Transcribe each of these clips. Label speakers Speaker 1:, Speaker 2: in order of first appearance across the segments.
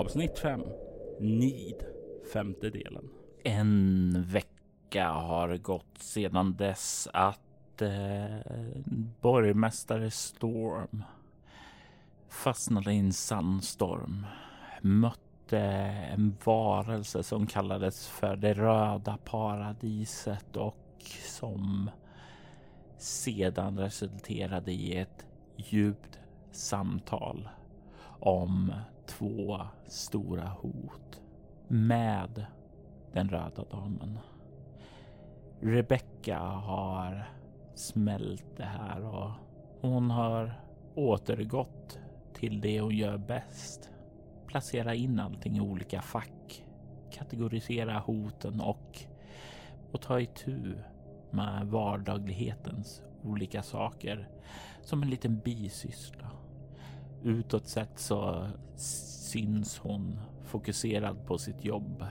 Speaker 1: Avsnitt 5 Nid Femte delen.
Speaker 2: En vecka har gått sedan dess att eh, borgmästare Storm fastnade i en sandstorm. Mötte en varelse som kallades för det röda paradiset och som sedan resulterade i ett djupt samtal om två stora hot med den röda damen. Rebecca har smält det här och hon har återgått till det hon gör bäst. Placera in allting i olika fack, kategorisera hoten och, och ta itu med vardaglighetens olika saker som en liten bisyssla. Utåt sett så syns hon fokuserad på sitt jobb.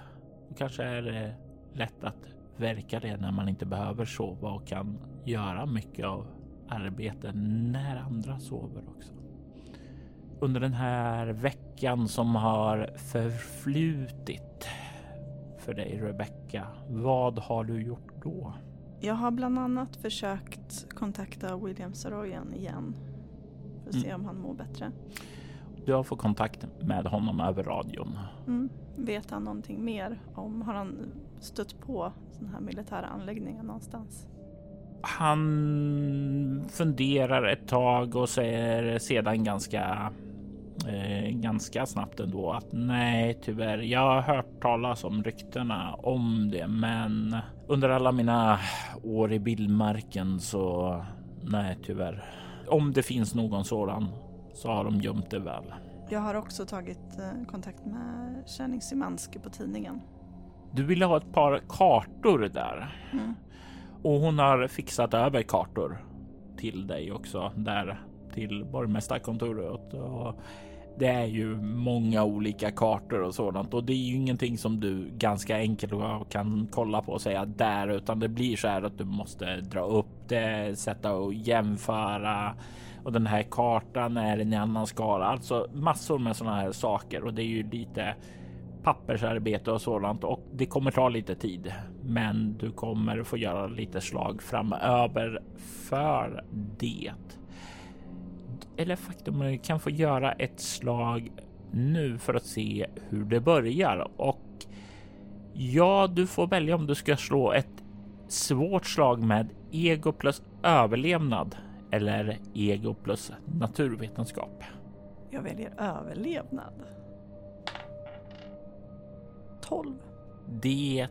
Speaker 2: Och kanske är det lätt att verka det när man inte behöver sova och kan göra mycket av arbetet när andra sover också. Under den här veckan som har förflutit för dig Rebecca, vad har du gjort då?
Speaker 3: Jag har bland annat försökt kontakta William Saroyan igen att se om han mår bättre.
Speaker 2: Du har fått kontakt med honom över radion.
Speaker 3: Mm. Vet han någonting mer om, har han stött på sådana här militära anläggningar någonstans?
Speaker 2: Han funderar ett tag och säger sedan ganska eh, ganska snabbt ändå att nej, tyvärr. Jag har hört talas om ryktena om det, men under alla mina år i bildmarken så nej, tyvärr. Om det finns någon sådan så har de gömt det väl.
Speaker 3: Jag har också tagit eh, kontakt med Kärning Simanski på tidningen.
Speaker 2: Du ville ha ett par kartor där
Speaker 3: Mm.
Speaker 2: och hon har fixat över kartor till dig också där till borgmästarkontoret. Och det är ju många olika kartor och sådant. Och det är ju ingenting som du ganska enkelt kan kolla på och säga där, utan det blir så här att du måste dra upp det, sätta och jämföra. Och den här kartan är en annan skala, alltså massor med sådana här saker. Och det är ju lite pappersarbete och sådant. Och det kommer ta lite tid. Men du kommer få göra lite slag framöver för det. Eller faktum kan få göra ett slag nu för att se hur det börjar och ja, du får välja om du ska slå ett svårt slag med ego plus överlevnad eller ego plus naturvetenskap.
Speaker 3: Jag väljer överlevnad. 12.
Speaker 2: Det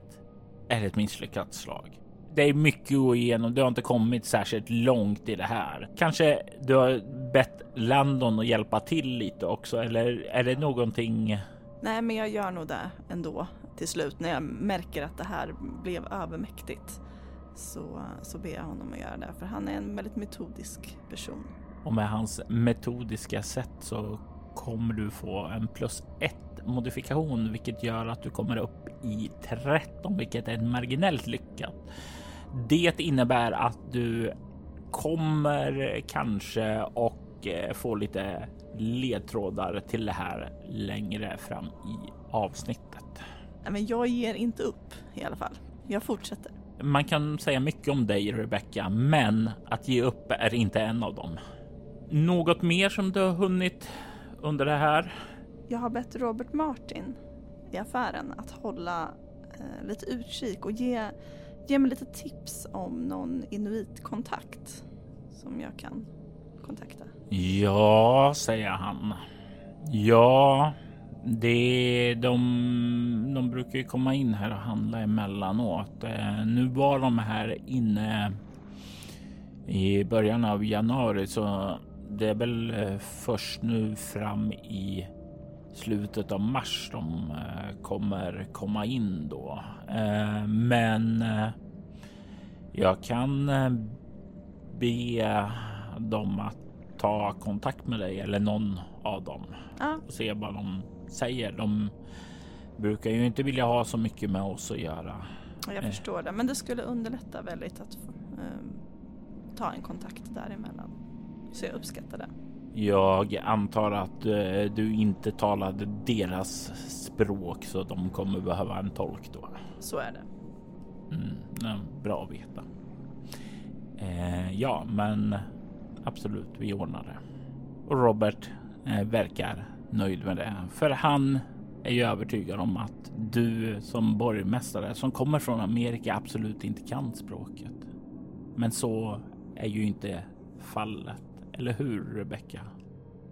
Speaker 2: är ett misslyckat slag. Det är mycket att gå igenom. Du har inte kommit särskilt långt i det här. Kanske du har bett Landon att hjälpa till lite också, eller är det någonting?
Speaker 3: Nej, men jag gör nog det ändå till slut när jag märker att det här blev övermäktigt. Så, så ber jag honom att göra det, för han är en väldigt metodisk person.
Speaker 2: Och med hans metodiska sätt så kommer du få en plus ett modifikation, vilket gör att du kommer upp i 13, vilket är marginellt lyckat. Det innebär att du kommer kanske och eh, få lite ledtrådar till det här längre fram i avsnittet.
Speaker 3: Men jag ger inte upp i alla fall. Jag fortsätter.
Speaker 2: Man kan säga mycket om dig Rebecca, men att ge upp är inte en av dem. Något mer som du har hunnit under det här?
Speaker 3: Jag har bett Robert Martin i affären att hålla eh, lite utkik och ge, ge mig lite tips om någon inuitkontakt som jag kan kontakta.
Speaker 2: Ja, säger han. Ja, det, de, de brukar ju komma in här och handla emellanåt. Eh, nu var de här inne i början av januari så det är väl eh, först nu fram i slutet av mars de eh, kommer komma in då. Men jag kan be dem att ta kontakt med dig eller någon av dem
Speaker 3: ja.
Speaker 2: och se vad de säger. De brukar ju inte vilja ha så mycket med oss att göra.
Speaker 3: Jag eh. förstår det, men det skulle underlätta väldigt att eh, ta en kontakt däremellan. Så jag uppskattar det.
Speaker 2: Jag antar att eh, du inte talade deras språk så de kommer behöva en tolk då.
Speaker 3: Så är det.
Speaker 2: Mm, bra att veta. Eh, ja, men absolut, vi ordnar det. Och Robert eh, verkar nöjd med det, för han är ju övertygad om att du som borgmästare som kommer från Amerika absolut inte kan språket. Men så är ju inte fallet, eller hur Rebecka?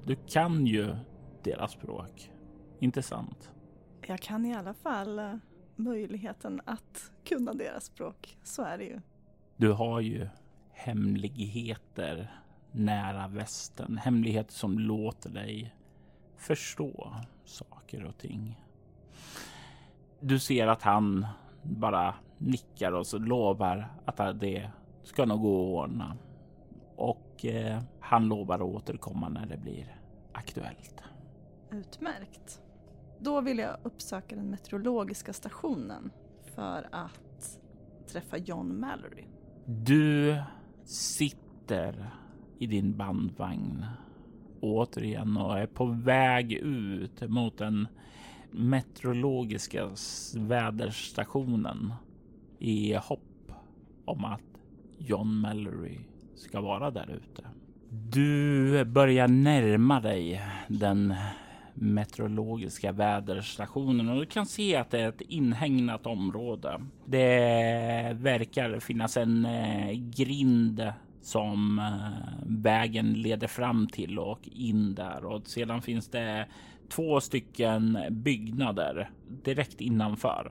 Speaker 2: Du kan ju deras språk, inte sant?
Speaker 3: Jag kan i alla fall eh, möjligheten att kunna deras språk. Så är det ju.
Speaker 2: Du har ju hemligheter nära västen. Hemligheter som låter dig förstå saker och ting. Du ser att han bara nickar och så lovar att det ska nog gå att ordna. Och eh, han lovar att återkomma när det blir aktuellt.
Speaker 3: Utmärkt. Då vill jag uppsöka den meteorologiska stationen för att träffa John Mallory.
Speaker 2: Du sitter i din bandvagn återigen och är på väg ut mot den meteorologiska väderstationen i hopp om att John Mallory ska vara där ute. Du börjar närma dig den meteorologiska väderstationen och du kan se att det är ett inhägnat område. Det verkar finnas en eh, grind som eh, vägen leder fram till och in där och sedan finns det två stycken byggnader direkt innanför.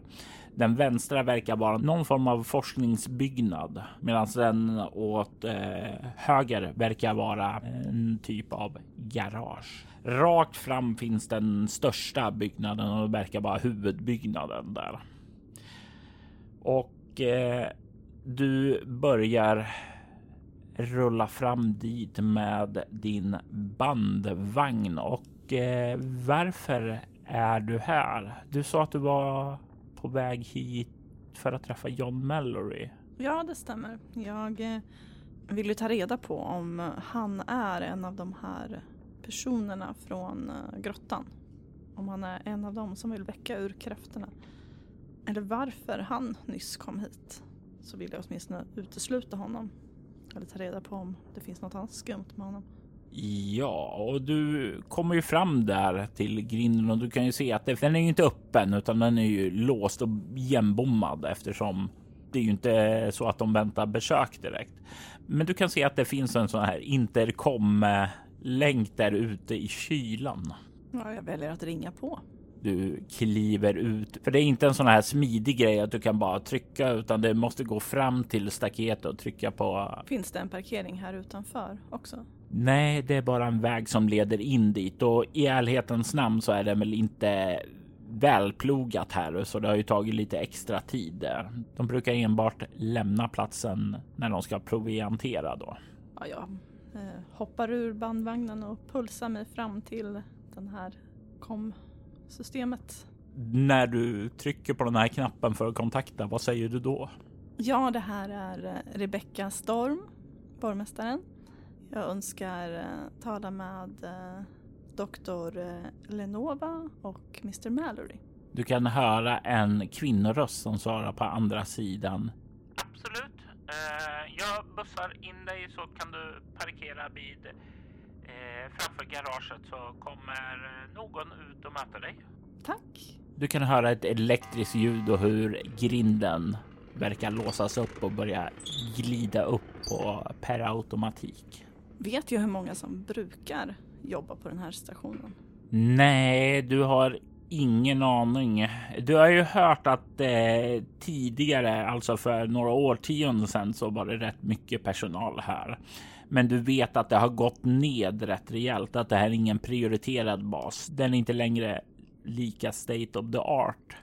Speaker 2: Den vänstra verkar vara någon form av forskningsbyggnad medan den åt eh, höger verkar vara en typ av garage. Rakt fram finns den största byggnaden och det verkar vara huvudbyggnaden där. Och eh, du börjar rulla fram dit med din bandvagn och eh, varför är du här? Du sa att du var på väg hit för att träffa John Mallory.
Speaker 3: Ja, det stämmer. Jag eh, vill ju ta reda på om han är en av de här personerna från eh, grottan. Om han är en av dem som vill väcka ur krafterna. Eller varför han nyss kom hit. Så vill jag åtminstone utesluta honom. Eller ta reda på om det finns något annat skumt med honom.
Speaker 2: Ja, och du kommer ju fram där till grinden och du kan ju se att den är ju inte öppen utan den är ju låst och igenbommad eftersom det är ju inte så att de väntar besök direkt. Men du kan se att det finns en sån här intercom länk där ute i kylan.
Speaker 3: Ja, jag väljer att ringa på.
Speaker 2: Du kliver ut, för det är inte en sån här smidig grej att du kan bara trycka utan det måste gå fram till staketet och trycka på.
Speaker 3: Finns det en parkering här utanför också?
Speaker 2: Nej, det är bara en väg som leder in dit och i ärlighetens namn så är det väl inte välplogat här så det har ju tagit lite extra tid. De brukar enbart lämna platsen när de ska proviantera då.
Speaker 3: Ja, jag eh, hoppar ur bandvagnen och pulsar mig fram till den här kom-systemet.
Speaker 2: När du trycker på den här knappen för att kontakta, vad säger du då?
Speaker 3: Ja, det här är eh, Rebecka Storm, borgmästaren. Jag önskar eh, tala med eh, doktor eh, Lenova och Mr Mallory.
Speaker 2: Du kan höra en kvinnoröst som svarar på andra sidan.
Speaker 1: Absolut. Jag bussar in dig så kan du parkera vid framför garaget så kommer någon ut och möter dig.
Speaker 3: Tack.
Speaker 2: Du kan höra ett elektriskt ljud och hur grinden verkar låsas upp och börja glida upp på per automatik.
Speaker 3: Vet jag hur många som brukar jobba på den här stationen?
Speaker 2: Nej, du har ingen aning. Du har ju hört att eh, tidigare, alltså för några årtionden sedan, så var det rätt mycket personal här. Men du vet att det har gått ned rätt rejält, att det här är ingen prioriterad bas. Den är inte längre lika state of the art.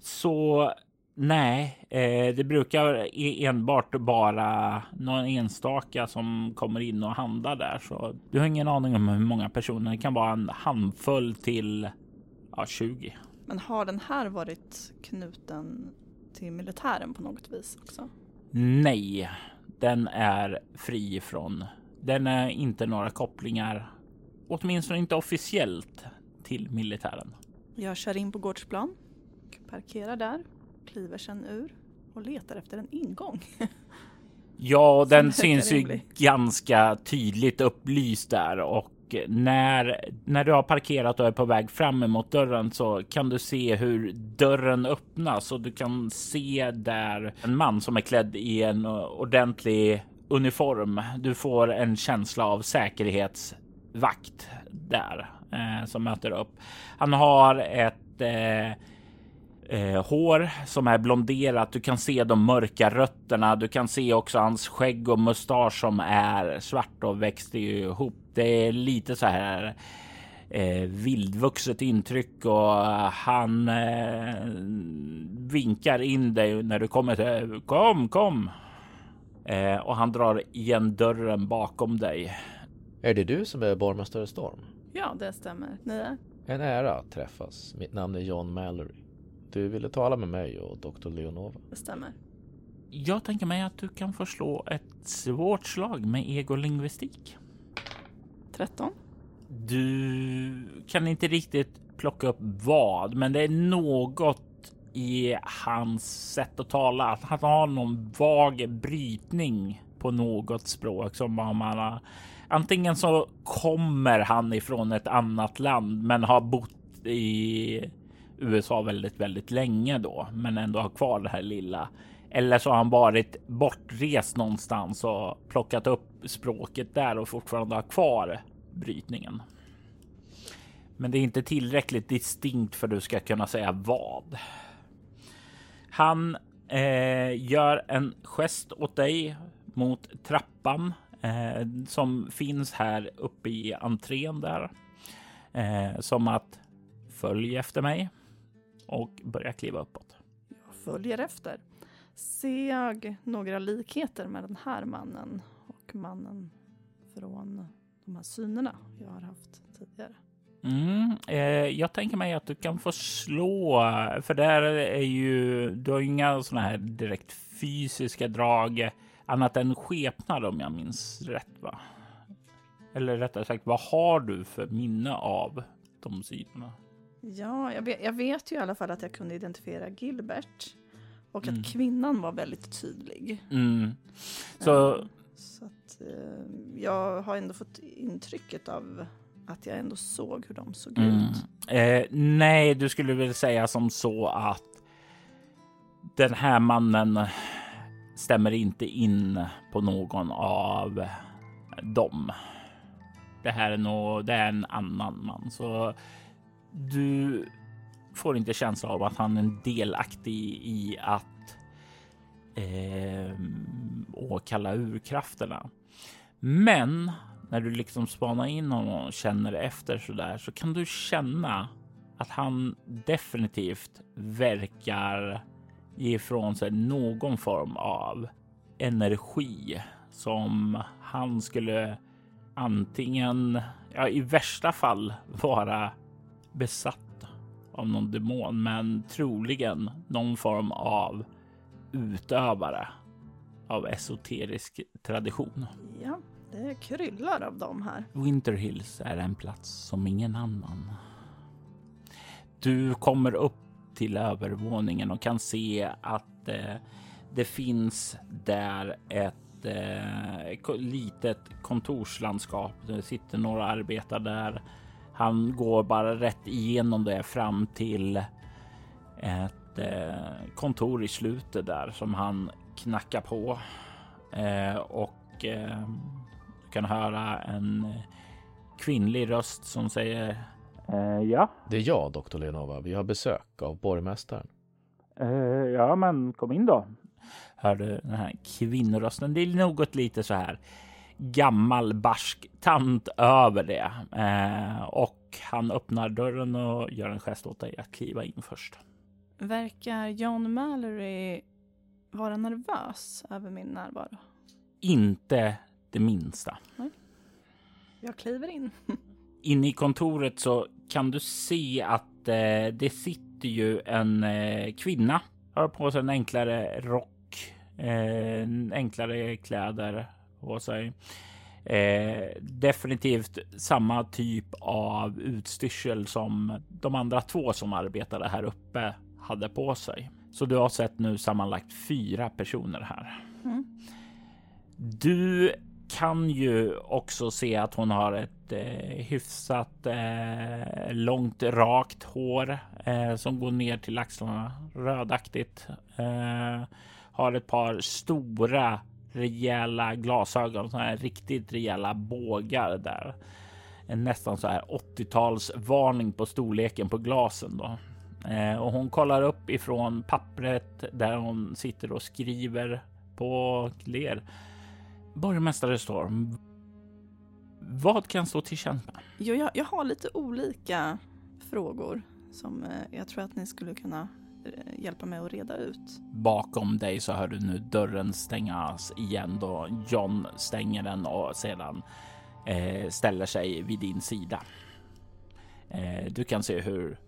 Speaker 2: Så nej, eh, det brukar e- enbart vara någon enstaka som kommer in och handlar där. Så du har ingen aning om hur många personer. Det kan vara en handfull till ja, 20.
Speaker 3: Men har den här varit knuten till militären på något vis också?
Speaker 2: Nej, den är fri från. Den är inte några kopplingar, åtminstone inte officiellt till militären.
Speaker 3: Jag kör in på gårdsplan, parkerar där, kliver sen ur och letar efter en ingång.
Speaker 2: Ja, den syns ju ganska tydligt upplyst där och när, när du har parkerat och är på väg fram emot dörren så kan du se hur dörren öppnas och du kan se där en man som är klädd i en ordentlig uniform. Du får en känsla av säkerhetsvakt där eh, som möter upp. Han har ett eh, eh, hår som är blonderat. Du kan se de mörka rötterna. Du kan se också hans skägg och mustasch som är svart och växt ihop. Det är lite så här eh, vildvuxet intryck och han eh, vinkar in dig när du kommer till. Kom, kom! Eh, och han drar igen dörren bakom dig.
Speaker 4: Är det du som är borgmästare Storm?
Speaker 3: Ja, det stämmer. Ni är?
Speaker 4: En ära att träffas. Mitt namn är John Mallory. Du ville tala med mig och Dr. Leonova.
Speaker 3: Det stämmer.
Speaker 2: Jag tänker mig att du kan få slå ett svårt slag med egolingvistik.
Speaker 3: 13.
Speaker 2: Du kan inte riktigt plocka upp vad, men det är något i hans sätt att tala. Att han har någon vag brytning på något språk som om han har. Antingen så kommer han ifrån ett annat land, men har bott i USA väldigt, väldigt länge då, men ändå har kvar det här lilla. Eller så har han varit bortrest någonstans och plockat upp språket där och fortfarande har kvar brytningen. Men det är inte tillräckligt distinkt för att du ska kunna säga vad. Han eh, gör en gest åt dig mot trappan eh, som finns här uppe i entrén där. Eh, som att följ efter mig och börja kliva uppåt.
Speaker 3: Jag följer efter. Ser jag några likheter med den här mannen och mannen från de här synerna jag har haft tidigare?
Speaker 2: Mm, eh, jag tänker mig att du kan få slå, för där är ju, du har ju inga sådana här direkt fysiska drag annat än skepnad om jag minns rätt va? Eller rättare sagt, vad har du för minne av de synerna?
Speaker 3: Ja, jag vet, jag vet ju i alla fall att jag kunde identifiera Gilbert och
Speaker 2: Mm.
Speaker 3: att kvinnan var väldigt tydlig.
Speaker 2: Mm. Så
Speaker 3: Eh, Så att, eh, jag har ändå fått intrycket av att jag ändå såg hur de såg
Speaker 2: Mm.
Speaker 3: ut.
Speaker 2: Eh, nej, du skulle väl säga som så att den här mannen stämmer inte in på någon av dem. Det här är nog, det är en annan man, så du får inte känsla av att han är delaktig i att eh, åkalla urkrafterna. Men när du liksom spanar in honom och känner efter så där så kan du känna att han definitivt verkar ge ifrån sig någon form av energi som han skulle antingen, ja, i värsta fall vara besatt av någon demon, men troligen någon form av utövare av esoterisk tradition.
Speaker 3: Ja, det kryllar av dem här.
Speaker 2: Winter Hills är en plats som ingen annan. Du kommer upp till övervåningen och kan se att eh, det finns där ett eh, litet kontorslandskap. Det sitter några arbetare där. Han går bara rätt igenom det fram till ett eh, kontor i slutet där som han knackar på eh, och eh, du kan höra en kvinnlig röst som säger ja.
Speaker 4: Det är jag, doktor Leonova. Vi har besök av borgmästaren.
Speaker 2: Ja, men kom in då. Hörde den här kvinnorösten. Det är något lite så här gammal barsk tant över det. Eh, och han öppnar dörren och gör en gest åt dig att kliva in först.
Speaker 3: Verkar John Mallory vara nervös över min närvaro?
Speaker 2: Inte det minsta.
Speaker 3: Jag kliver in.
Speaker 2: Inne i kontoret så kan du se att eh, det sitter ju en eh, kvinna. Har på sig en enklare rock, eh, enklare kläder på sig. Eh, definitivt samma typ av utstyrsel som de andra två som arbetade här uppe hade på sig. Så du har sett nu sammanlagt fyra personer här.
Speaker 3: Mm.
Speaker 2: Du kan ju också se att hon har ett eh, hyfsat eh, långt rakt hår eh, som går ner till axlarna, rödaktigt. Eh, har ett par stora rejäla glasögon, sådana här riktigt rejäla bågar där. En nästan så här 80-tals varning på storleken på glasen då. Eh, och hon kollar upp ifrån pappret där hon sitter och skriver på ler. Borgmästare Storm. Vad kan stå till tjänst med?
Speaker 3: Jo, jag, jag har lite olika frågor som eh, jag tror att ni skulle kunna hjälpa mig att reda ut.
Speaker 2: Bakom dig så hör du nu dörren stängas igen då John stänger den och sedan eh, ställer sig vid din sida. Eh, du kan se hur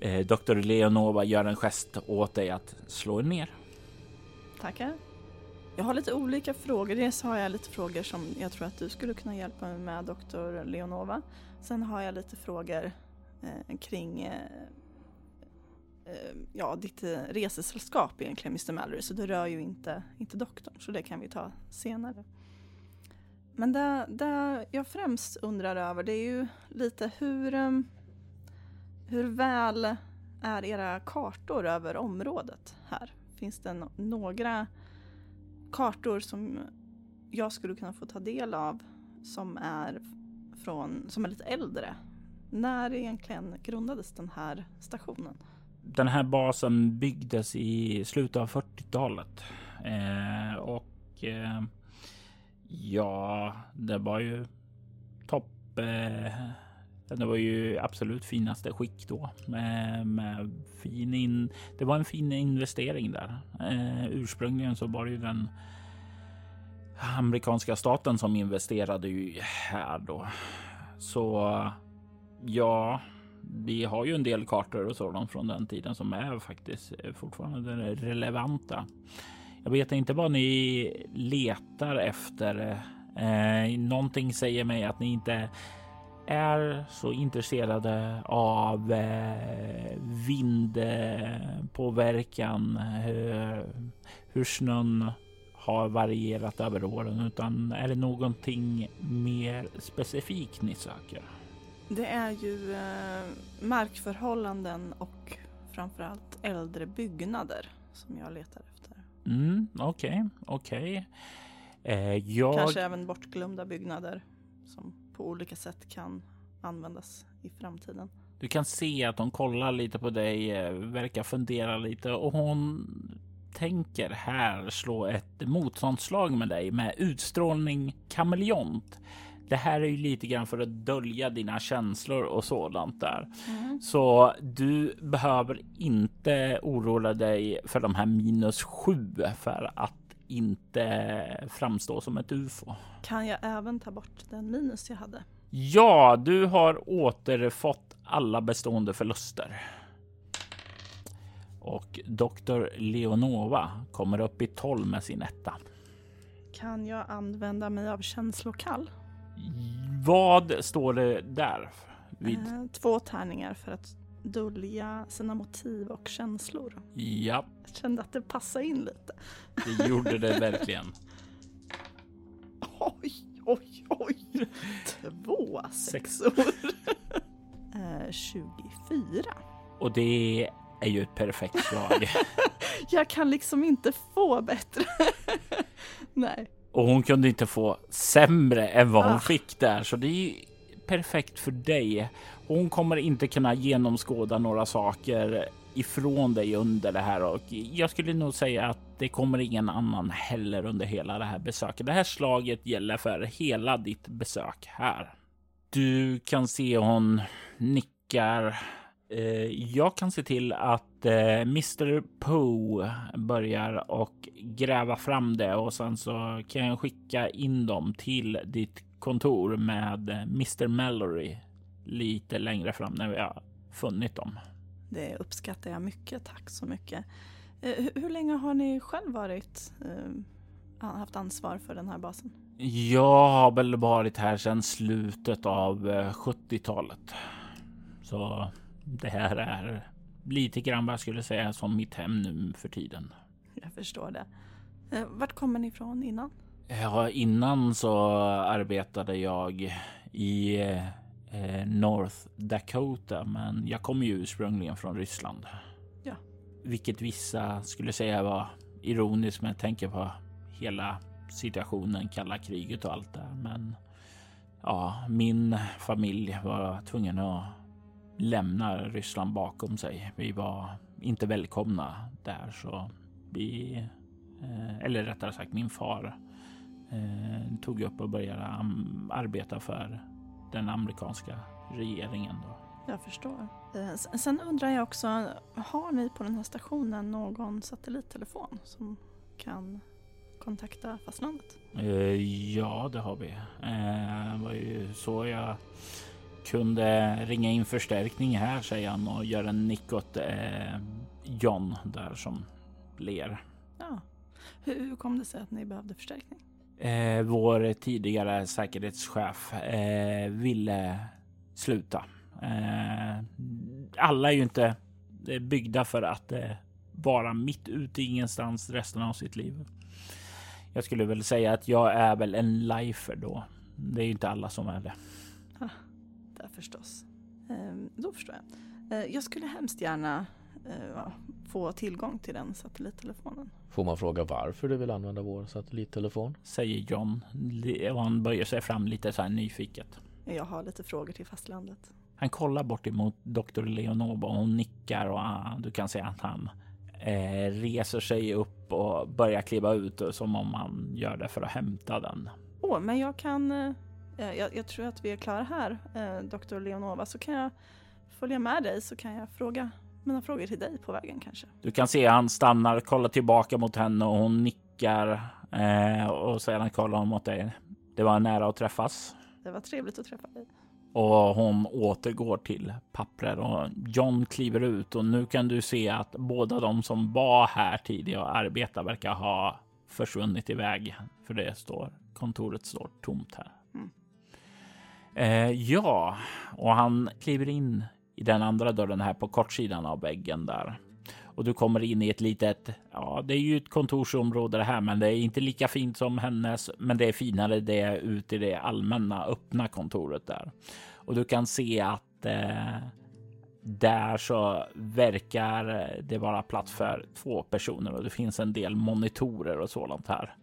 Speaker 2: eh, Dr. Leonova gör en gest åt dig att slå er ner.
Speaker 3: Tackar. Jag har lite olika frågor. Dels har jag lite frågor som jag tror att du skulle kunna hjälpa mig med, doktor Leonova. Sen har jag lite frågor eh, kring eh, eh, Eh, ja, ditt eh, resesällskap egentligen, Mr. Mallory. Så det rör ju inte, inte doktorn, så det kan vi ta senare. Men det, det jag främst undrar över det är ju lite hur, eh, hur väl är era kartor över området här? Finns det no några kartor som jag skulle kunna få ta del av som är, från, som är lite äldre. När egentligen grundades den här stationen?
Speaker 2: Den här basen byggdes i slutet av 40-talet eh, och eh, ja, det var ju topp. Eh, det var ju absolut finaste skick då med, med fin in. Det var en fin investering där. Eh, ursprungligen så var det ju den amerikanska staten som investerade ju här då. Så ja, vi har ju en del kartor och sådant från den tiden som är faktiskt eh, fortfarande relevanta. Jag vet inte vad ni letar efter. Eh, någonting säger mig att ni inte är så intresserade av eh, vindpåverkan, hur, hur snön har varierat över åren, utan är det någonting mer specifikt ni söker?
Speaker 3: Det är ju eh, markförhållanden och framförallt äldre byggnader som jag letar efter.
Speaker 2: Mm, okej, okay, okej. Okay. Eh, jag...
Speaker 3: Kanske även bortglömda byggnader som på olika sätt kan användas i framtiden.
Speaker 2: Du kan se att hon kollar lite på dig, eh, verkar fundera lite och hon tänker här slå ett motståndsslag med dig med utstrålning kameleont. Det här är ju lite grann för att dölja dina känslor och sådant där. Mm. Så du behöver inte oroa dig för de här minus sju för att inte framstå som ett ufo.
Speaker 3: Kan jag även ta bort den minus jag hade?
Speaker 2: Ja, du har återfått alla bestående förluster. Och doktor Leonova kommer upp i 12 med sin etta.
Speaker 3: Kan jag använda mig av känslokall?
Speaker 2: Vad står det där? Vid?
Speaker 3: Eh, två tärningar för att dölja sina motiv och känslor.
Speaker 2: Ja.
Speaker 3: Jag kände att det passade in lite.
Speaker 2: Det gjorde det verkligen.
Speaker 3: oj, oj, oj. Två sexor. eh, 24.
Speaker 2: Och det är ju ett perfekt slag.
Speaker 3: jag kan liksom inte få bättre. Nej.
Speaker 2: Och hon kunde inte få sämre än vad hon ah. fick där, så det är ju perfekt för dig. Hon kommer inte kunna genomskåda några saker ifrån dig under det här och jag skulle nog säga att det kommer ingen annan heller under hela det här besöket. Det här slaget gäller för hela ditt besök här. Du kan se hon nickar. Eh, jag kan se till att Mr Poe börjar och gräva fram det och sen så kan jag skicka in dem till ditt kontor med Mr Mallory lite längre fram när vi har funnit dem.
Speaker 3: Det uppskattar jag mycket, tack så mycket. Eh, hur länge har ni själv varit, eh, haft ansvar för den här basen?
Speaker 2: Jag har väl varit här sedan slutet av 70-talet. Eh, så det här är lite grann vad jag skulle säga som mitt hem nu för tiden.
Speaker 3: Jag förstår det. Vart kommer ni ifrån innan?
Speaker 2: Ja, innan så arbetade jag i eh, North Dakota, men jag kommer ju ursprungligen från Ryssland.
Speaker 3: Ja.
Speaker 2: Vilket vissa skulle säga var ironiskt med tanke på hela situationen, kalla kriget och allt det. Men ja, min familj var tvungen att lämna Ryssland bakom sig. Vi var inte välkomna där, så vi, eh, eller rättare sagt min far, eh, tog upp och började arbeta för den amerikanska regeringen. Då.
Speaker 3: Jag förstår. Eh, sen undrar jag också, har ni på den här stationen någon satellittelefon som kan kontakta fastlandet?
Speaker 2: Ja, det har vi. Det var ju så jag kunde ringa in förstärkning här, säger han och gör en nick åt John där som ler.
Speaker 3: Ja. Hur kom det sig att ni behövde förstärkning?
Speaker 2: eh, vår tidigare säkerhetschef eh, ville sluta. Eh, alla är ju inte eh, byggda för att eh, vara mitt ute ingenstans resten av sitt liv. Jag skulle väl säga att jag är väl en lifer då. Det är ju inte alla som är det.
Speaker 3: Förstås. Ehm, då förstår jag. Eh, jag skulle hemskt gärna få tillgång till den satellittelefonen.
Speaker 4: Får man fråga varför du vill använda vår satellittelefon?
Speaker 2: Säger John och han böjer sig fram lite så här nyfiket.
Speaker 3: Jag har lite frågor till fastlandet.
Speaker 2: Han kollar bort emot Dr. Leonova och hon nickar och ah, du kan se att han eh, reser sig upp och börjar kliva ut som om han gör det för att hämta den.
Speaker 3: Åh, oh, men jag kan. Eh, jag, jag, tror att vi är klara här, eh, Dr. Leonova, så kan jag följa med dig så kan jag fråga mina frågor till dig på vägen kanske.
Speaker 2: Du kan se han stannar, kollar tillbaka mot henne och hon nickar eh, och sedan kollar hon mot dig. Det var nära att träffas.
Speaker 3: Det var trevligt att träffa dig.
Speaker 2: Och hon återgår till pappret och John kliver ut och nu kan du se att båda de som var här tidigare och arbetade verkar ha försvunnit iväg. För det står kontoret står tomt här. Eh, ja, och han kliver in i den andra dörren här på kortsidan av väggen där. Och du kommer in i ett litet, ja det är ju ett kontorsområde det här, men det är inte lika fint som hennes, men det är finare det är ute i det allmänna öppna kontoret där. Och du kan se att eh, där så verkar det vara plats för två personer och det finns en del monitorer och sådant här.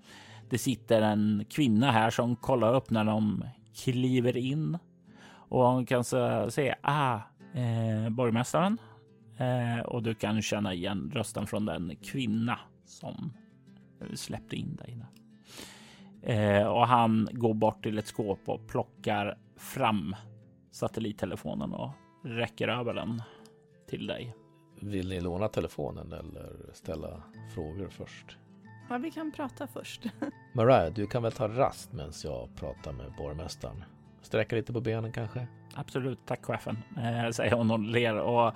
Speaker 2: Det sitter en kvinna här som kollar upp när de kliver in och hon kan säga ah, eh, borgmästaren eh, och du kan känna igen rösten från den kvinna som släppte in dig. Eh, och han går bort till ett skåp och plockar fram satellittelefonen och räcker över den till dig.
Speaker 4: Vill ni låna telefonen eller ställa frågor först?
Speaker 3: Ja, vi kan prata först.
Speaker 4: Mariah, du kan väl ta rast medan jag pratar med borgmästaren? Sträcka lite på benen kanske?
Speaker 2: Absolut, tack chefen, eh, säger hon och ler och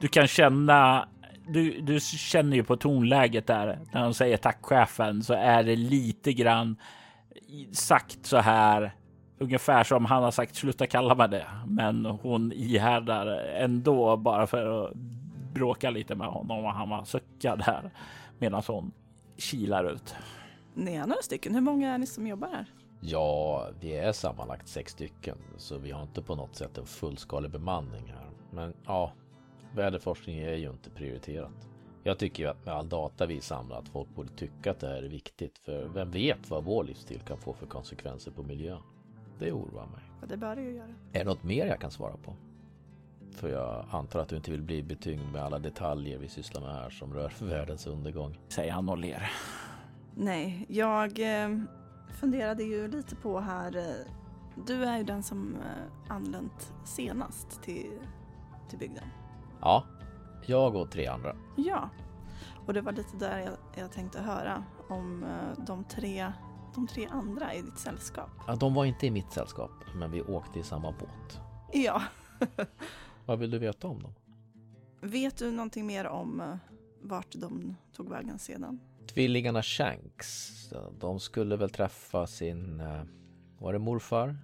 Speaker 2: du kan känna du, du känner ju på tonläget där när hon säger tack chefen så är det lite grann sagt så här ungefär som han har sagt sluta kalla mig det. Men hon ihärdar ändå bara för att bråka lite med honom och han var suckad här medan hon kilar ut.
Speaker 3: Ni är några stycken. Hur många är ni som jobbar här?
Speaker 4: Ja, vi är sammanlagt sex stycken, så vi har inte på något sätt en fullskalig bemanning här. Men ja, väderforskning är ju inte prioriterat. Jag tycker ju att med all data vi samlar att folk borde tycka att det här är viktigt, för vem vet vad vår livsstil kan få för konsekvenser på miljön. det oroar mig.
Speaker 3: Ja, det bör det ju göra.
Speaker 4: Är det något mer jag kan svara på? För jag antar att du inte vill bli betyngd med alla detaljer vi sysslar med här som rör världens undergång.
Speaker 2: Säger han och ler.
Speaker 3: Nej, jag eh, funderade ju lite på här. Eh, du är ju den som eh, anlänt senast till, till bygden.
Speaker 4: Ja, jag och tre andra.
Speaker 3: Ja, och det var lite där jag, jag tänkte höra om de, tre, de tre andra i ditt sällskap.
Speaker 4: Ja, de var inte i mitt sällskap, men vi åkte i samma båt.
Speaker 3: Ja.
Speaker 4: Vad vill du veta om dem?
Speaker 3: Vet du någonting mer om eh, vart de tog vägen sedan?
Speaker 4: Tvillingarna Shanks, de skulle väl träffa sin... eh, Var det morfar?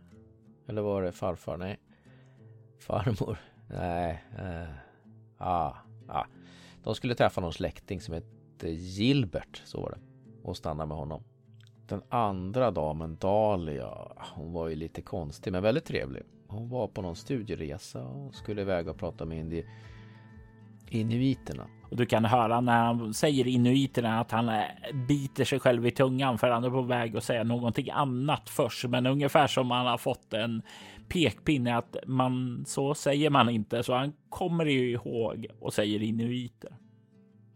Speaker 4: Eller var det farfar? Nej. Farmor? Nej. Eh, ah, ah. De skulle träffa någon släkting som hette Gilbert, så var det. Och stanna med honom. Den andra damen, Dahlia, hon var ju lite konstig men väldigt trevlig. Hon var på någon studieresa och skulle iväg och prata med indi- inuiterna.
Speaker 2: Och du kan höra när han säger inuiterna att han eh, biter sig själv i tungan för han är på väg att säga någonting annat först. Men ungefär som han har fått en pekpinne att man så säger man inte. Så han kommer ju ihåg och säger inuiter.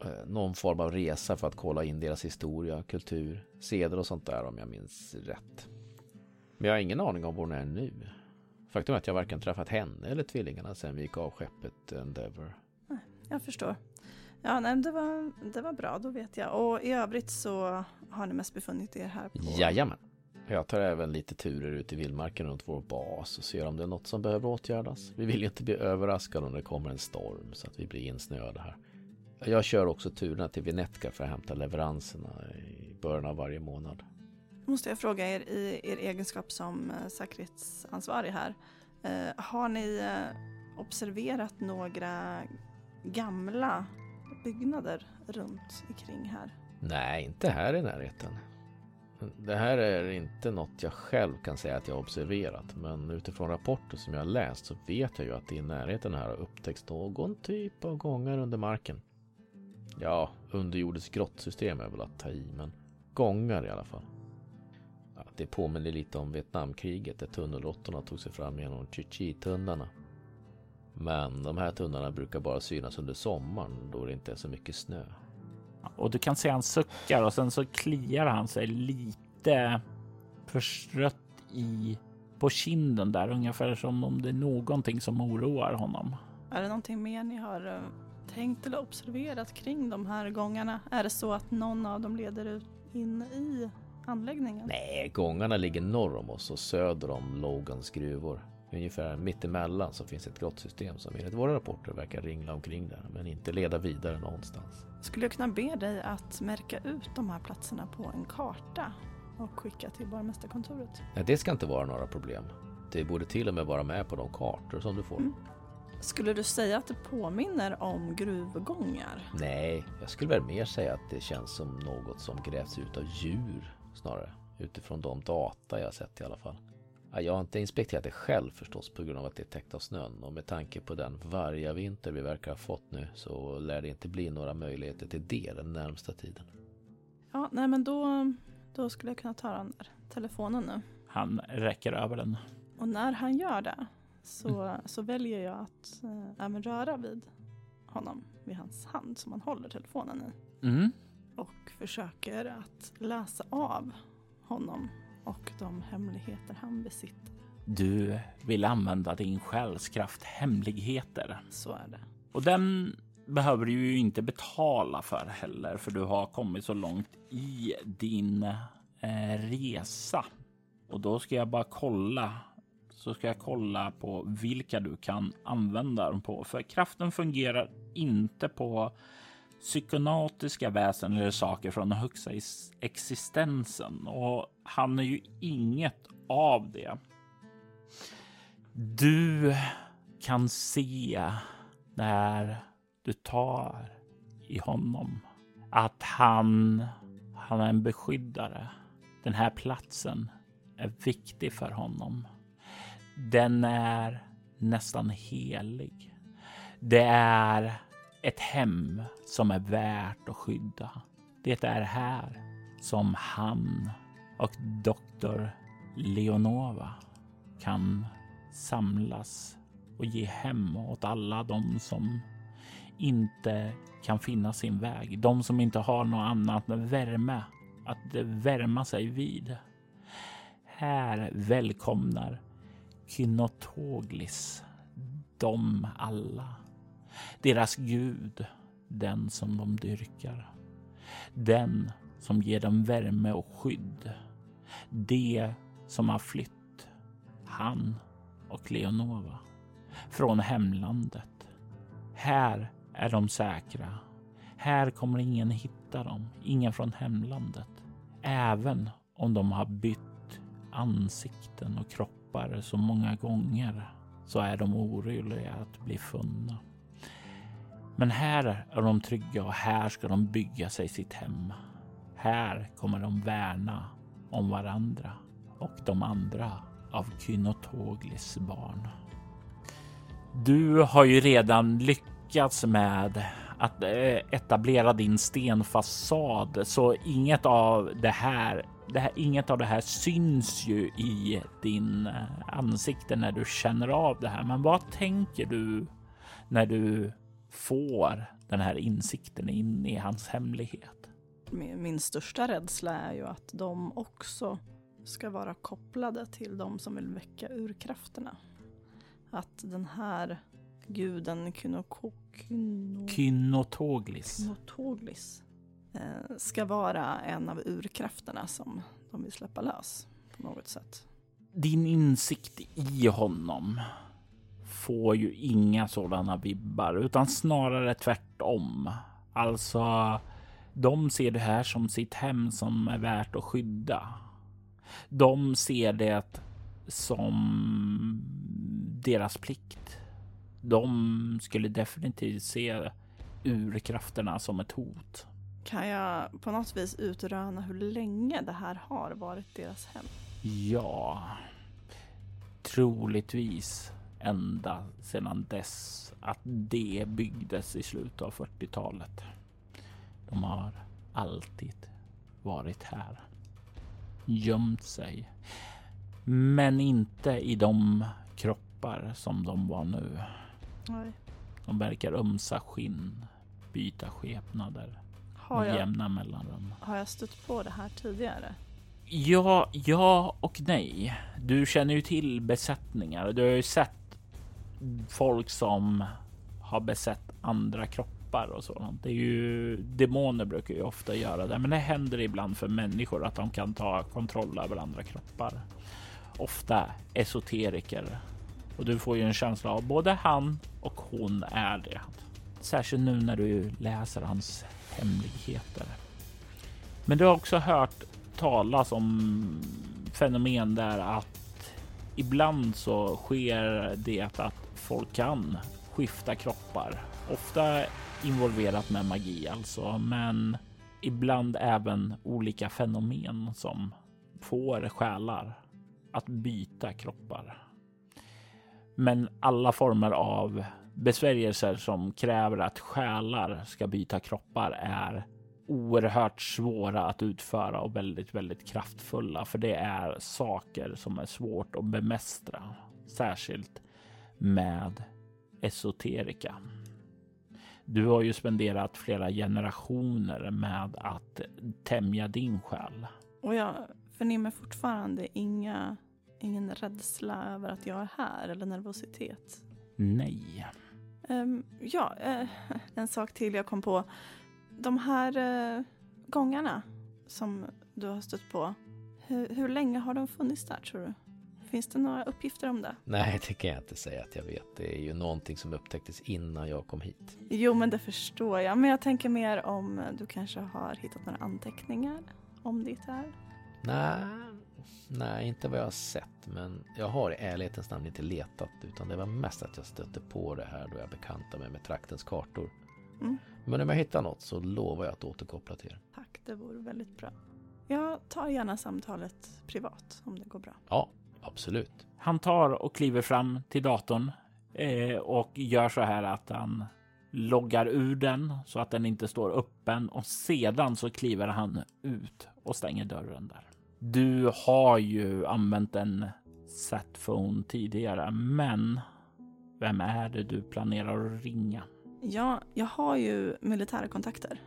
Speaker 4: eh, någon form av resa för att kolla in deras historia, kultur, seder och sånt där om jag minns rätt. Men jag har ingen aning om var hon är nu. Faktum är att jag varken träffat henne eller tvillingarna sedan vi gick av skeppet Endeavour.
Speaker 3: Jag förstår. Ja, nej, det var, det var bra, då vet jag. Och i övrigt så har ni mest befunnit er här på...
Speaker 4: Jajamän. Jag tar även lite turer ut i vildmarken runt vår bas och ser om det är något som behöver åtgärdas. Vi vill ju inte bli överraskade om det kommer en storm så att vi blir insnöade här. Jag kör också turerna till Vinetka för att hämta leveranserna i början av varje månad.
Speaker 3: Måste jag fråga er i er egenskap som eh, säkerhetsansvarig här. Eh, har ni eh, observerat några gamla byggnader runt omkring här?
Speaker 4: Nej, inte här i närheten. Det här är inte något jag själv kan säga att jag har observerat, men utifrån rapporter som jag har läst så vet jag ju att det i närheten här har upptäckts någon typ av gångar under marken. Ja, underjordiskt grottsystem är väl att ta i, men gångar i alla fall. Det påminner lite om Vietnamkriget där tunnelråttorna tog sig fram genom Chi-Chi-tunnlarna. Men de här tunnlarna brukar bara synas under sommaren då det inte är så mycket snö.
Speaker 2: Och du kan se han suckar och sen så kliar han sig lite förstrött i på kinden där, ungefär som om det är någonting som oroar honom.
Speaker 3: Är det någonting mer ni har eh, tänkt eller observerat kring de här gångarna? Är det så att någon av dem leder ut in i anläggningen?
Speaker 4: Nej, gångarna ligger norr om oss och söder om Logans gruvor. Ungefär mittemellan så finns ett grottsystem som enligt våra rapporter verkar ringla omkring där, men inte leda vidare någonstans.
Speaker 3: Skulle jag kunna be dig att märka ut de här platserna på en karta och skicka till borgmästarkontoret?
Speaker 4: Nej, det ska inte vara några problem. Det borde till och med vara med på de kartor som du får.
Speaker 3: Mm. Skulle du säga att det påminner om gruvgångar?
Speaker 4: Nej, jag skulle väl mer säga att det känns som något som grävs ut av djur snarare. Utifrån de data jag sett i alla fall. Ja, Jag har inte inspekterat det själv förstås på grund av att det är täckt av snön och med tanke på den vargavinter vi verkar ha fått nu så lär det inte bli några möjligheter till det den närmsta tiden.
Speaker 3: Ja, nej men då, då skulle jag kunna ta den där telefonen nu.
Speaker 2: Han räcker över den.
Speaker 3: Och när han gör det så, så väljer jag att eh, även röra vid honom, vid hans hand som han håller telefonen i.
Speaker 2: Mm.
Speaker 3: Och försöker att läsa av honom och de hemligheter han besitter.
Speaker 2: Du vill använda din själskraft hemligheter
Speaker 3: Så är det.
Speaker 2: och den behöver du ju inte betala för heller, för du har kommit så långt i din eh, resa. Och då ska jag bara kolla. Så ska jag kolla på vilka du kan använda den på, för kraften fungerar inte på psykonatiska väsen eller saker från den högsta existensen och han är ju inget av det. Du kan se när du tar i honom att han, han är en beskyddare. Den här platsen är viktig för honom. Den är nästan helig. Det är ett hem som är värt att skydda. Det är här som han och doktor Leonova kan samlas och ge hem åt alla de som inte kan finna sin väg. De som inte har något annat än värme att värma sig vid. Här välkomnar Kynotoglis dem alla. Deras gud, den som de dyrkar. Den som ger dem värme och skydd. Det som har flytt, han och Leonova, från hemlandet. Här är de säkra. Här kommer ingen hitta dem, ingen från hemlandet. Även om de har bytt ansikten och kroppar så många gånger så är de oroliga att bli funna. Men här är de trygga och här ska de bygga sig sitt hem. Här kommer de värna om varandra och de andra av Kynotoglis barn. Du har ju redan lyckats med att eh, etablera din stenfasad så inget av det här det här, inget av det här syns ju i din eh, ansikte när du känner av det här. Men vad tänker du när du får den här insikten in i hans hemlighet?
Speaker 3: Min, största rädsla är ju att de också ska vara kopplade till de som vill väcka urkrafterna. Att den här guden Kynoko, Kyno,
Speaker 2: Kynotoglis.
Speaker 3: Kynotoglis eh, ska vara en av urkrafterna som de vill släppa lös på något sätt.
Speaker 2: Din insikt i honom får ju inga sådana vibbar utan snarare tvärtom. Alltså, de ser det här som sitt hem som är värt att skydda. De ser det som deras plikt. De skulle definitivt se urkrafterna som ett hot.
Speaker 3: Kan jag på något vis utröna hur länge det här har varit deras hem?
Speaker 2: Ja, troligtvis ända sedan dess att det byggdes i slutet av 40-talet. De har alltid varit här. Gömt sig. Men inte i de kroppar som de var nu.
Speaker 3: Nej.
Speaker 2: De verkar ömsa skinn, byta skepnader
Speaker 3: Har
Speaker 2: med
Speaker 3: jag,
Speaker 2: jämna mellanrum.
Speaker 3: har jag stött på det här tidigare?
Speaker 2: Ja, ja och nej. Du känner ju till besättningar. Du har ju sett folk som har besett andra kroppar och sådant. Det är ju demoner brukar ju ofta göra det, men det händer ibland för människor att de kan ta kontroll över andra kroppar. Ofta esoteriker och du får ju en känsla av både han och hon är det. Särskilt nu när du läser hans hemligheter. Men du har också hört talas om fenomen där att ibland så sker det att folk kan skifta kroppar. Ofta involverat med magi alltså, men ibland även olika fenomen som får själar att byta kroppar. Men alla former av besvärjelser som kräver att själar ska byta kroppar är oerhört svåra att utföra och väldigt, väldigt kraftfulla. För det är saker som är svårt att bemästra, särskilt med esoterika. Du har ju spenderat flera generationer med att tämja din själ.
Speaker 3: Och jag förnimmer fortfarande inga, ingen rädsla över att jag är här eller nervositet.
Speaker 2: Nej.
Speaker 3: Ehm, ja, eh, en sak till jag kom på. De här uh, gångarna som du har stött på, hur, hur länge har de funnits där tror du? Finns det några uppgifter om det?
Speaker 4: Nej, det kan jag inte säga att jag vet. Det är ju någonting som upptäcktes innan jag kom hit.
Speaker 3: Jo, men det förstår jag. Men jag tänker mer om du kanske har hittat några anteckningar om det här.
Speaker 4: Nej, nej, inte vad jag har sett. Men jag har i ärlighetens namn inte letat. Utan det var mest att jag stötte på det här då jag bekantade mig med traktens kartor.
Speaker 3: Mm.
Speaker 4: Men om jag hittar något så lovar jag att återkoppla till er.
Speaker 3: Tack, det vore väldigt bra. Jag tar gärna samtalet privat om det går bra.
Speaker 4: Ja, absolut.
Speaker 2: Han tar och kliver fram till datorn eh, och gör så här att han loggar ur den så att den inte står öppen och sedan så kliver han ut och stänger dörren där. Du har ju använt en från tidigare. Men vem är det du planerar att ringa?
Speaker 3: Ja, jag har ju militära kontakter.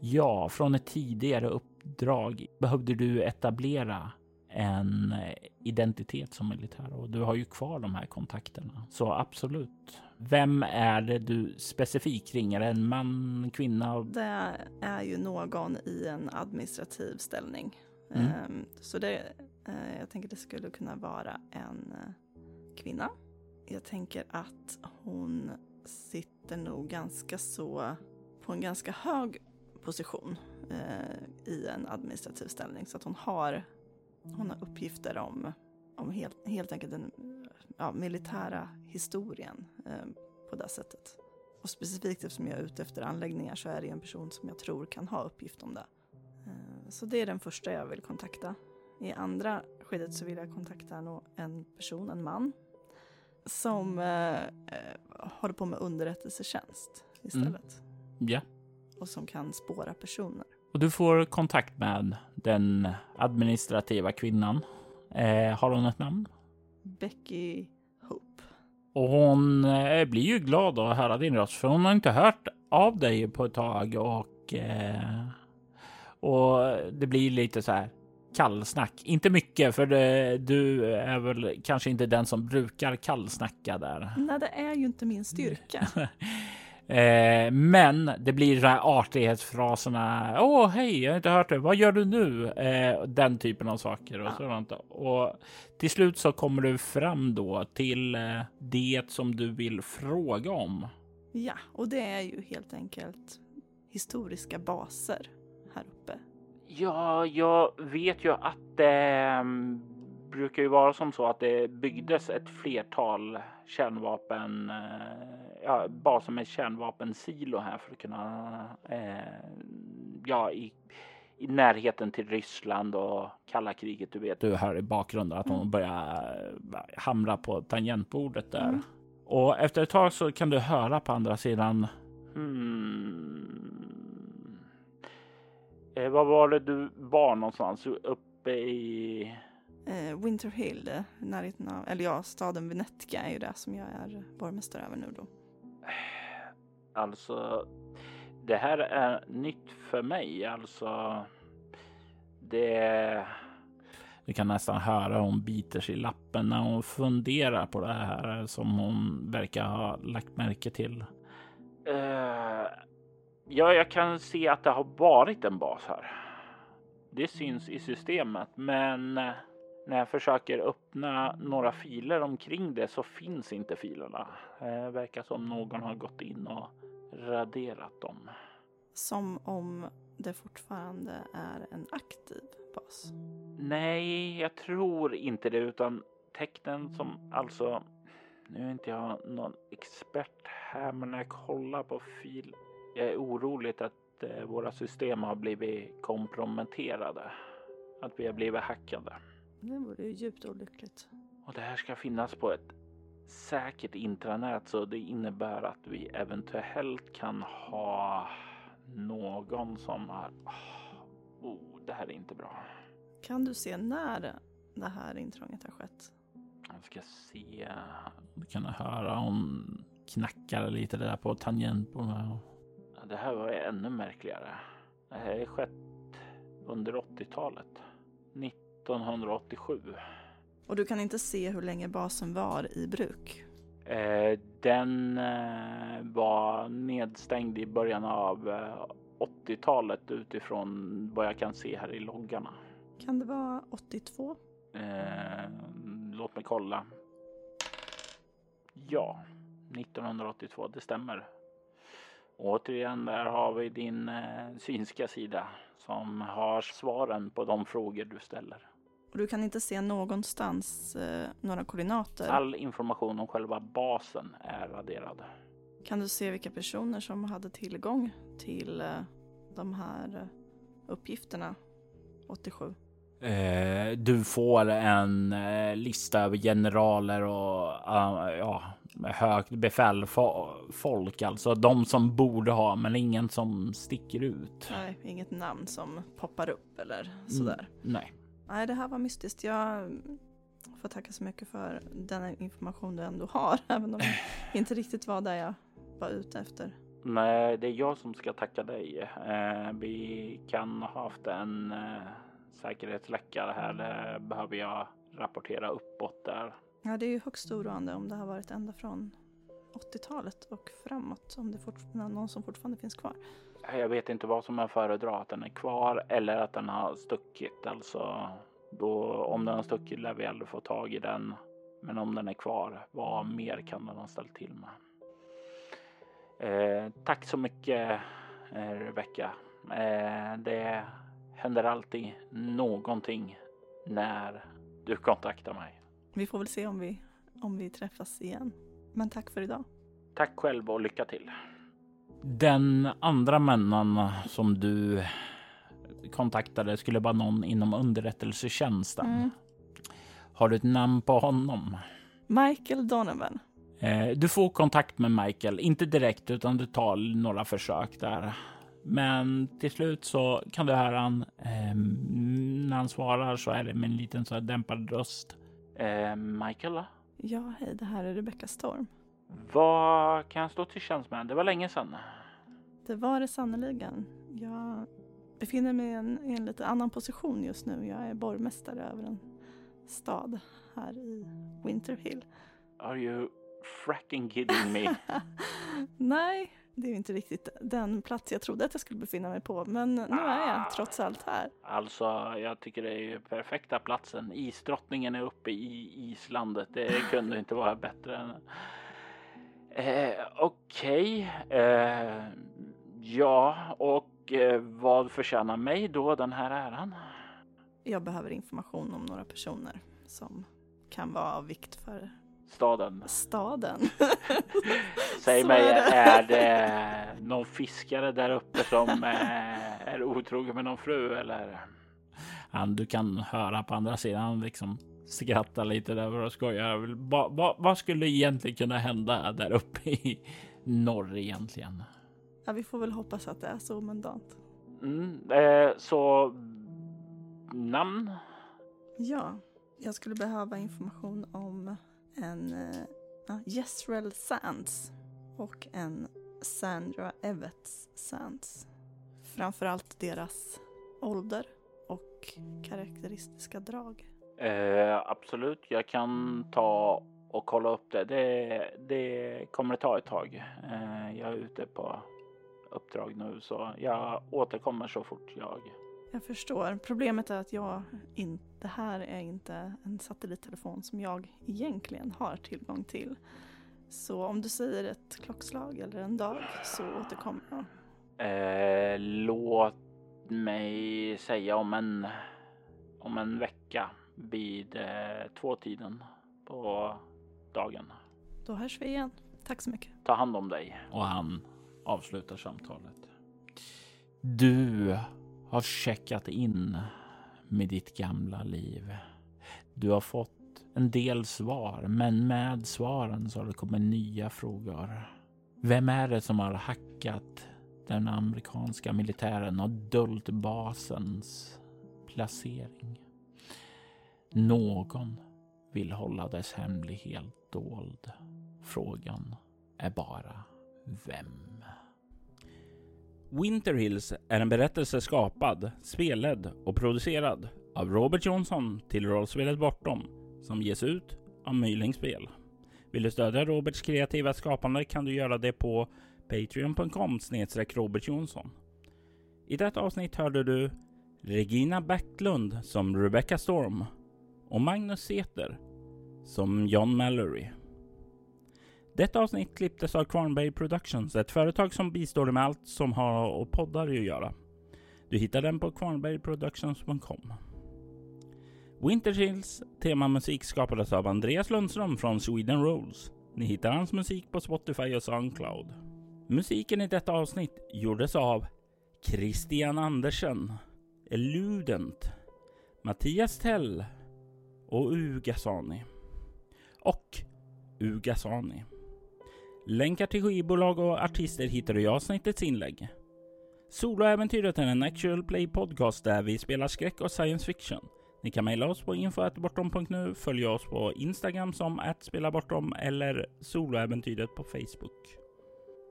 Speaker 2: Ja, från ett tidigare uppdrag behövde du etablera en identitet som militär och du har ju kvar de här kontakterna. Så absolut. Vem är det du specifikt ringer? En man, kvinna?
Speaker 3: Det är ju någon i en administrativ ställning.
Speaker 2: Mm.
Speaker 3: Ehm, Så det, eh, jag tänker det skulle kunna vara en eh, kvinna. Jag tänker att hon sitter nog ganska så på en ganska hög position eh, i en administrativ ställning så att hon har, hon har uppgifter om, om helt, helt enkelt den ja, militära historien eh, på det sättet. Och specifikt eftersom jag är ute efter anläggningar så är det en person som jag tror kan ha uppgift om det. Eh, Så det är den första jag vill kontakta. I andra skedet så vill jag kontakta en person, en man, som eh, eh, håller på med underrättelsetjänst istället.
Speaker 2: Ja.
Speaker 3: Och som kan spåra personer.
Speaker 2: Och du får kontakt med den administrativa kvinnan. Eh, har hon ett namn?
Speaker 3: Becky Hope.
Speaker 2: Och hon eh, blir ju glad att höra din röst för hon har inte hört av dig på ett tag och, eh, och det blir lite så här kallsnack. Inte mycket för det, du är väl kanske inte den som brukar kallsnacka där.
Speaker 3: Nej, det är ju inte min styrka.
Speaker 2: Eh, men det blir de här artighetsfraserna. Åh, hej, jag har inte hört det. Vad gör du nu? Eh, den typen av saker och
Speaker 3: Ja.
Speaker 2: sådant. Och till slut så kommer du fram då till eh, det som du vill fråga om.
Speaker 3: Ja, och det är ju helt enkelt historiska baser här uppe.
Speaker 2: Ja, jag vet ju att det brukar ju vara som så att det byggdes ett flertal kärnvapen, eh, ja, baser med kärnvapensilo här för att kunna, eh, ja, i, i närheten till Ryssland och kalla kriget. Du vet, du hör i bakgrunden att hon
Speaker 3: Mm.
Speaker 2: börjar eh, hamra på tangentbordet där.
Speaker 3: Mm.
Speaker 2: Och efter ett tag så kan du höra på andra sidan. Hmm. Eh, vad var det du var någonstans? Uppe i...
Speaker 3: Eh, Winter Hill, eh, närheten av, eller ja, staden Venetica är ju det som jag är borgmästare över nu då.
Speaker 2: Alltså, det här är nytt för mig. Alltså, det... Du kan nästan höra hon biter sig i lappen när hon funderar på det här som hon verkar ha lagt märke till. Uh, ja, jag kan se att det har varit en bas här. Det syns i systemet, men eh, när jag försöker öppna några filer omkring det så finns inte filerna. Det verkar som någon har gått in och raderat dem.
Speaker 3: Som om det fortfarande är en aktiv bas.
Speaker 2: Nej, jag tror inte det, utan tecknen som alltså. Nu är inte jag någon expert här, men när jag kollar på fil. Jag är orolig att eh, våra system har blivit komprometterade. Att vi har blivit hackade.
Speaker 3: Det vore ju djupt olyckligt.
Speaker 2: Och det här ska finnas på ett säkert intranät så det innebär att vi eventuellt kan ha någon som har... Oh, det här är inte bra.
Speaker 3: Kan du se när det här intrånget har skett?
Speaker 2: Jag ska se. Du kan höra hon knackar lite där på tangentbordet. Det här var ännu märkligare. Det här är skett under 80-talet. 1987.
Speaker 3: Och du kan inte se hur länge basen var i bruk?
Speaker 2: Eh, den eh, var nedstängd i början av eh, 80-talet utifrån vad jag kan se här i loggarna.
Speaker 3: Kan det vara 82?
Speaker 2: Eh, låt mig kolla. Ja, 1982, det stämmer. Återigen, där har vi din eh, synska sida som har svaren på de frågor du ställer.
Speaker 3: Och du kan inte se någonstans eh, några koordinater?
Speaker 2: All information om själva basen är raderad.
Speaker 3: Kan du se vilka personer som hade tillgång till eh, de här eh, uppgifterna 87?
Speaker 2: Eh, du får en eh, lista över generaler och uh, ja, högt befälfolk, alltså de som borde ha, men ingen som sticker ut.
Speaker 3: Nej, inget namn som poppar upp eller sådär.
Speaker 2: Mm, nej.
Speaker 3: Nej, det här var mystiskt. Jag får tacka så mycket för den information du ändå har, även om det inte riktigt var där jag var ute efter.
Speaker 2: Nej, det är jag som ska tacka dig. Eh, vi kan ha haft en eh, säkerhetsläckare här. Det behöver jag rapportera uppåt där.
Speaker 3: Ja, det är ju högst oroande om det har varit ända från 80-talet och framåt, om det är någon som fortfarande finns kvar.
Speaker 2: Jag vet inte vad som är föredra, att den är kvar eller att den har stuckit. Alltså, då, om den har stuckit lär vi aldrig få tag i den. Men om den är kvar, vad mer kan den ha ställt till med? Eh, tack så mycket eh, Rebecka. Eh, det händer alltid någonting när du kontaktar mig.
Speaker 3: Vi får väl se om vi, om vi träffas igen. Men tack för idag.
Speaker 2: Tack själv och lycka till. Den andra männen som du kontaktade skulle vara någon inom underrättelsetjänsten. Mm. Har du ett namn på honom?
Speaker 3: Michael Donovan.
Speaker 2: Eh, du får kontakt med Michael, inte direkt utan du tar några försök där. Men till slut så kan du höra han eh, när han svarar så är det med en liten så här dämpad röst. Eh, Michael?
Speaker 3: Ja, hej, det här är Rebecca Storm.
Speaker 2: Vad kan jag stå till tjänst med? Det var länge sedan.
Speaker 3: Det var det sannerligen. Jag befinner mig i en, i en lite annan position just nu. Jag är borgmästare över en stad här i Winterhill.
Speaker 2: Are you fracking kidding me?
Speaker 3: Nej, det är inte riktigt den plats jag trodde att jag skulle befinna mig på. Men nu ah, är jag trots allt här.
Speaker 2: Alltså, jag tycker det är perfekta platsen. Isdrottningen är uppe i islandet. Det kunde inte vara bättre. Eh, Okej. Okay. Eh, ja, och eh, vad förtjänar mig då den här äran?
Speaker 3: Jag behöver information om några personer som kan vara av vikt för
Speaker 2: Staden.
Speaker 3: Staden.
Speaker 2: Säg mig, är det. är det någon fiskare där uppe som eh, är otrogen med någon fru eller? Du kan höra på andra sidan liksom skratta lite där och skojar. Vad, vad, vad skulle egentligen kunna hända där uppe i norr egentligen?
Speaker 3: Ja, vi får väl hoppas att det är så mandant.
Speaker 2: Mm, eh, så namn?
Speaker 3: Ja, jag skulle behöva information om en Jezreel Sands och en Sandra Evets Sands. Framförallt deras ålder och karaktäristiska drag.
Speaker 2: Eh, absolut, jag kan ta och kolla upp det. Det, det kommer ta ett tag. Eh, jag är ute på uppdrag nu så jag återkommer så fort jag
Speaker 3: jag förstår. Problemet är att jag inte, det här är inte en satellittelefon som jag egentligen har tillgång till. Så om du säger ett klockslag eller en dag så återkommer jag.
Speaker 2: Eh, låt mig säga om en, om en vecka vid eh, tvåtiden på dagen.
Speaker 3: Då hörs vi igen. Tack så mycket.
Speaker 2: Ta hand om dig. Och han avslutar samtalet. Du har checkat in med ditt gamla liv. Du har fått en del svar, men med svaren så har det kommit nya frågor. Vem är det som har hackat den amerikanska militären och dolt basens placering? Någon vill hålla dess hemlighet dold. Frågan är bara vem?
Speaker 5: Winter Hills är en berättelse skapad, spelad och producerad av Robert Johnson till rollspelet Bortom som ges ut av Myling Spel. Vill du stödja Roberts kreativa skapande kan du göra det på patreon.com snedstreck Robert Jonsson. I detta avsnitt hörde du Regina Backlund som Rebecca Storm och Magnus Seter som John Mallory. Detta avsnitt klipptes av Kvarnberg Productions, ett företag som bistår med allt som har och poddar att göra. Du hittar den på kvarnbergproductions.com. Winterchills temamusik skapades av Andreas Lundström från Sweden Rolls. Ni hittar hans musik på Spotify och Soundcloud. Musiken i detta avsnitt gjordes av Christian Andersen, Eludent, Mattias Tell och Ugasani. Och Ugasani. Länkar till skivbolag och artister hittar du i avsnittets inlägg. Soloäventyret är en actual play podcast där vi spelar skräck och science fiction. Ni kan mejla oss på info.bortom.nu, följa oss på Instagram som @spelabortom eller soloäventyret på Facebook.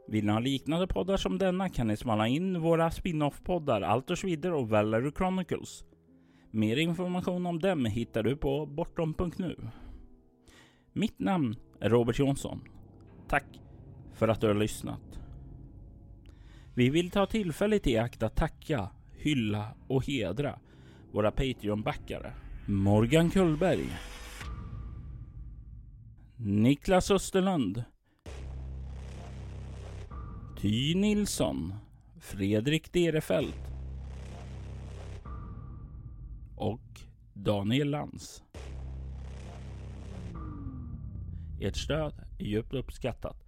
Speaker 5: Vill ni ha liknande poddar som denna kan ni smala in våra spin-off-poddar Altors Vidder och Valery Chronicles. Mer information om dem hittar du på bortom.nu. Mitt namn är Robert Jonsson. Tack för att du har lyssnat. Vi vill ta tillfället i akt att tacka, hylla och hedra våra Patreon-backare. Morgan Kullberg. Niklas Österlund. Ty Nilsson. Fredrik Derefelt. Och Daniel Lantz. Ert stöd är djupt uppskattat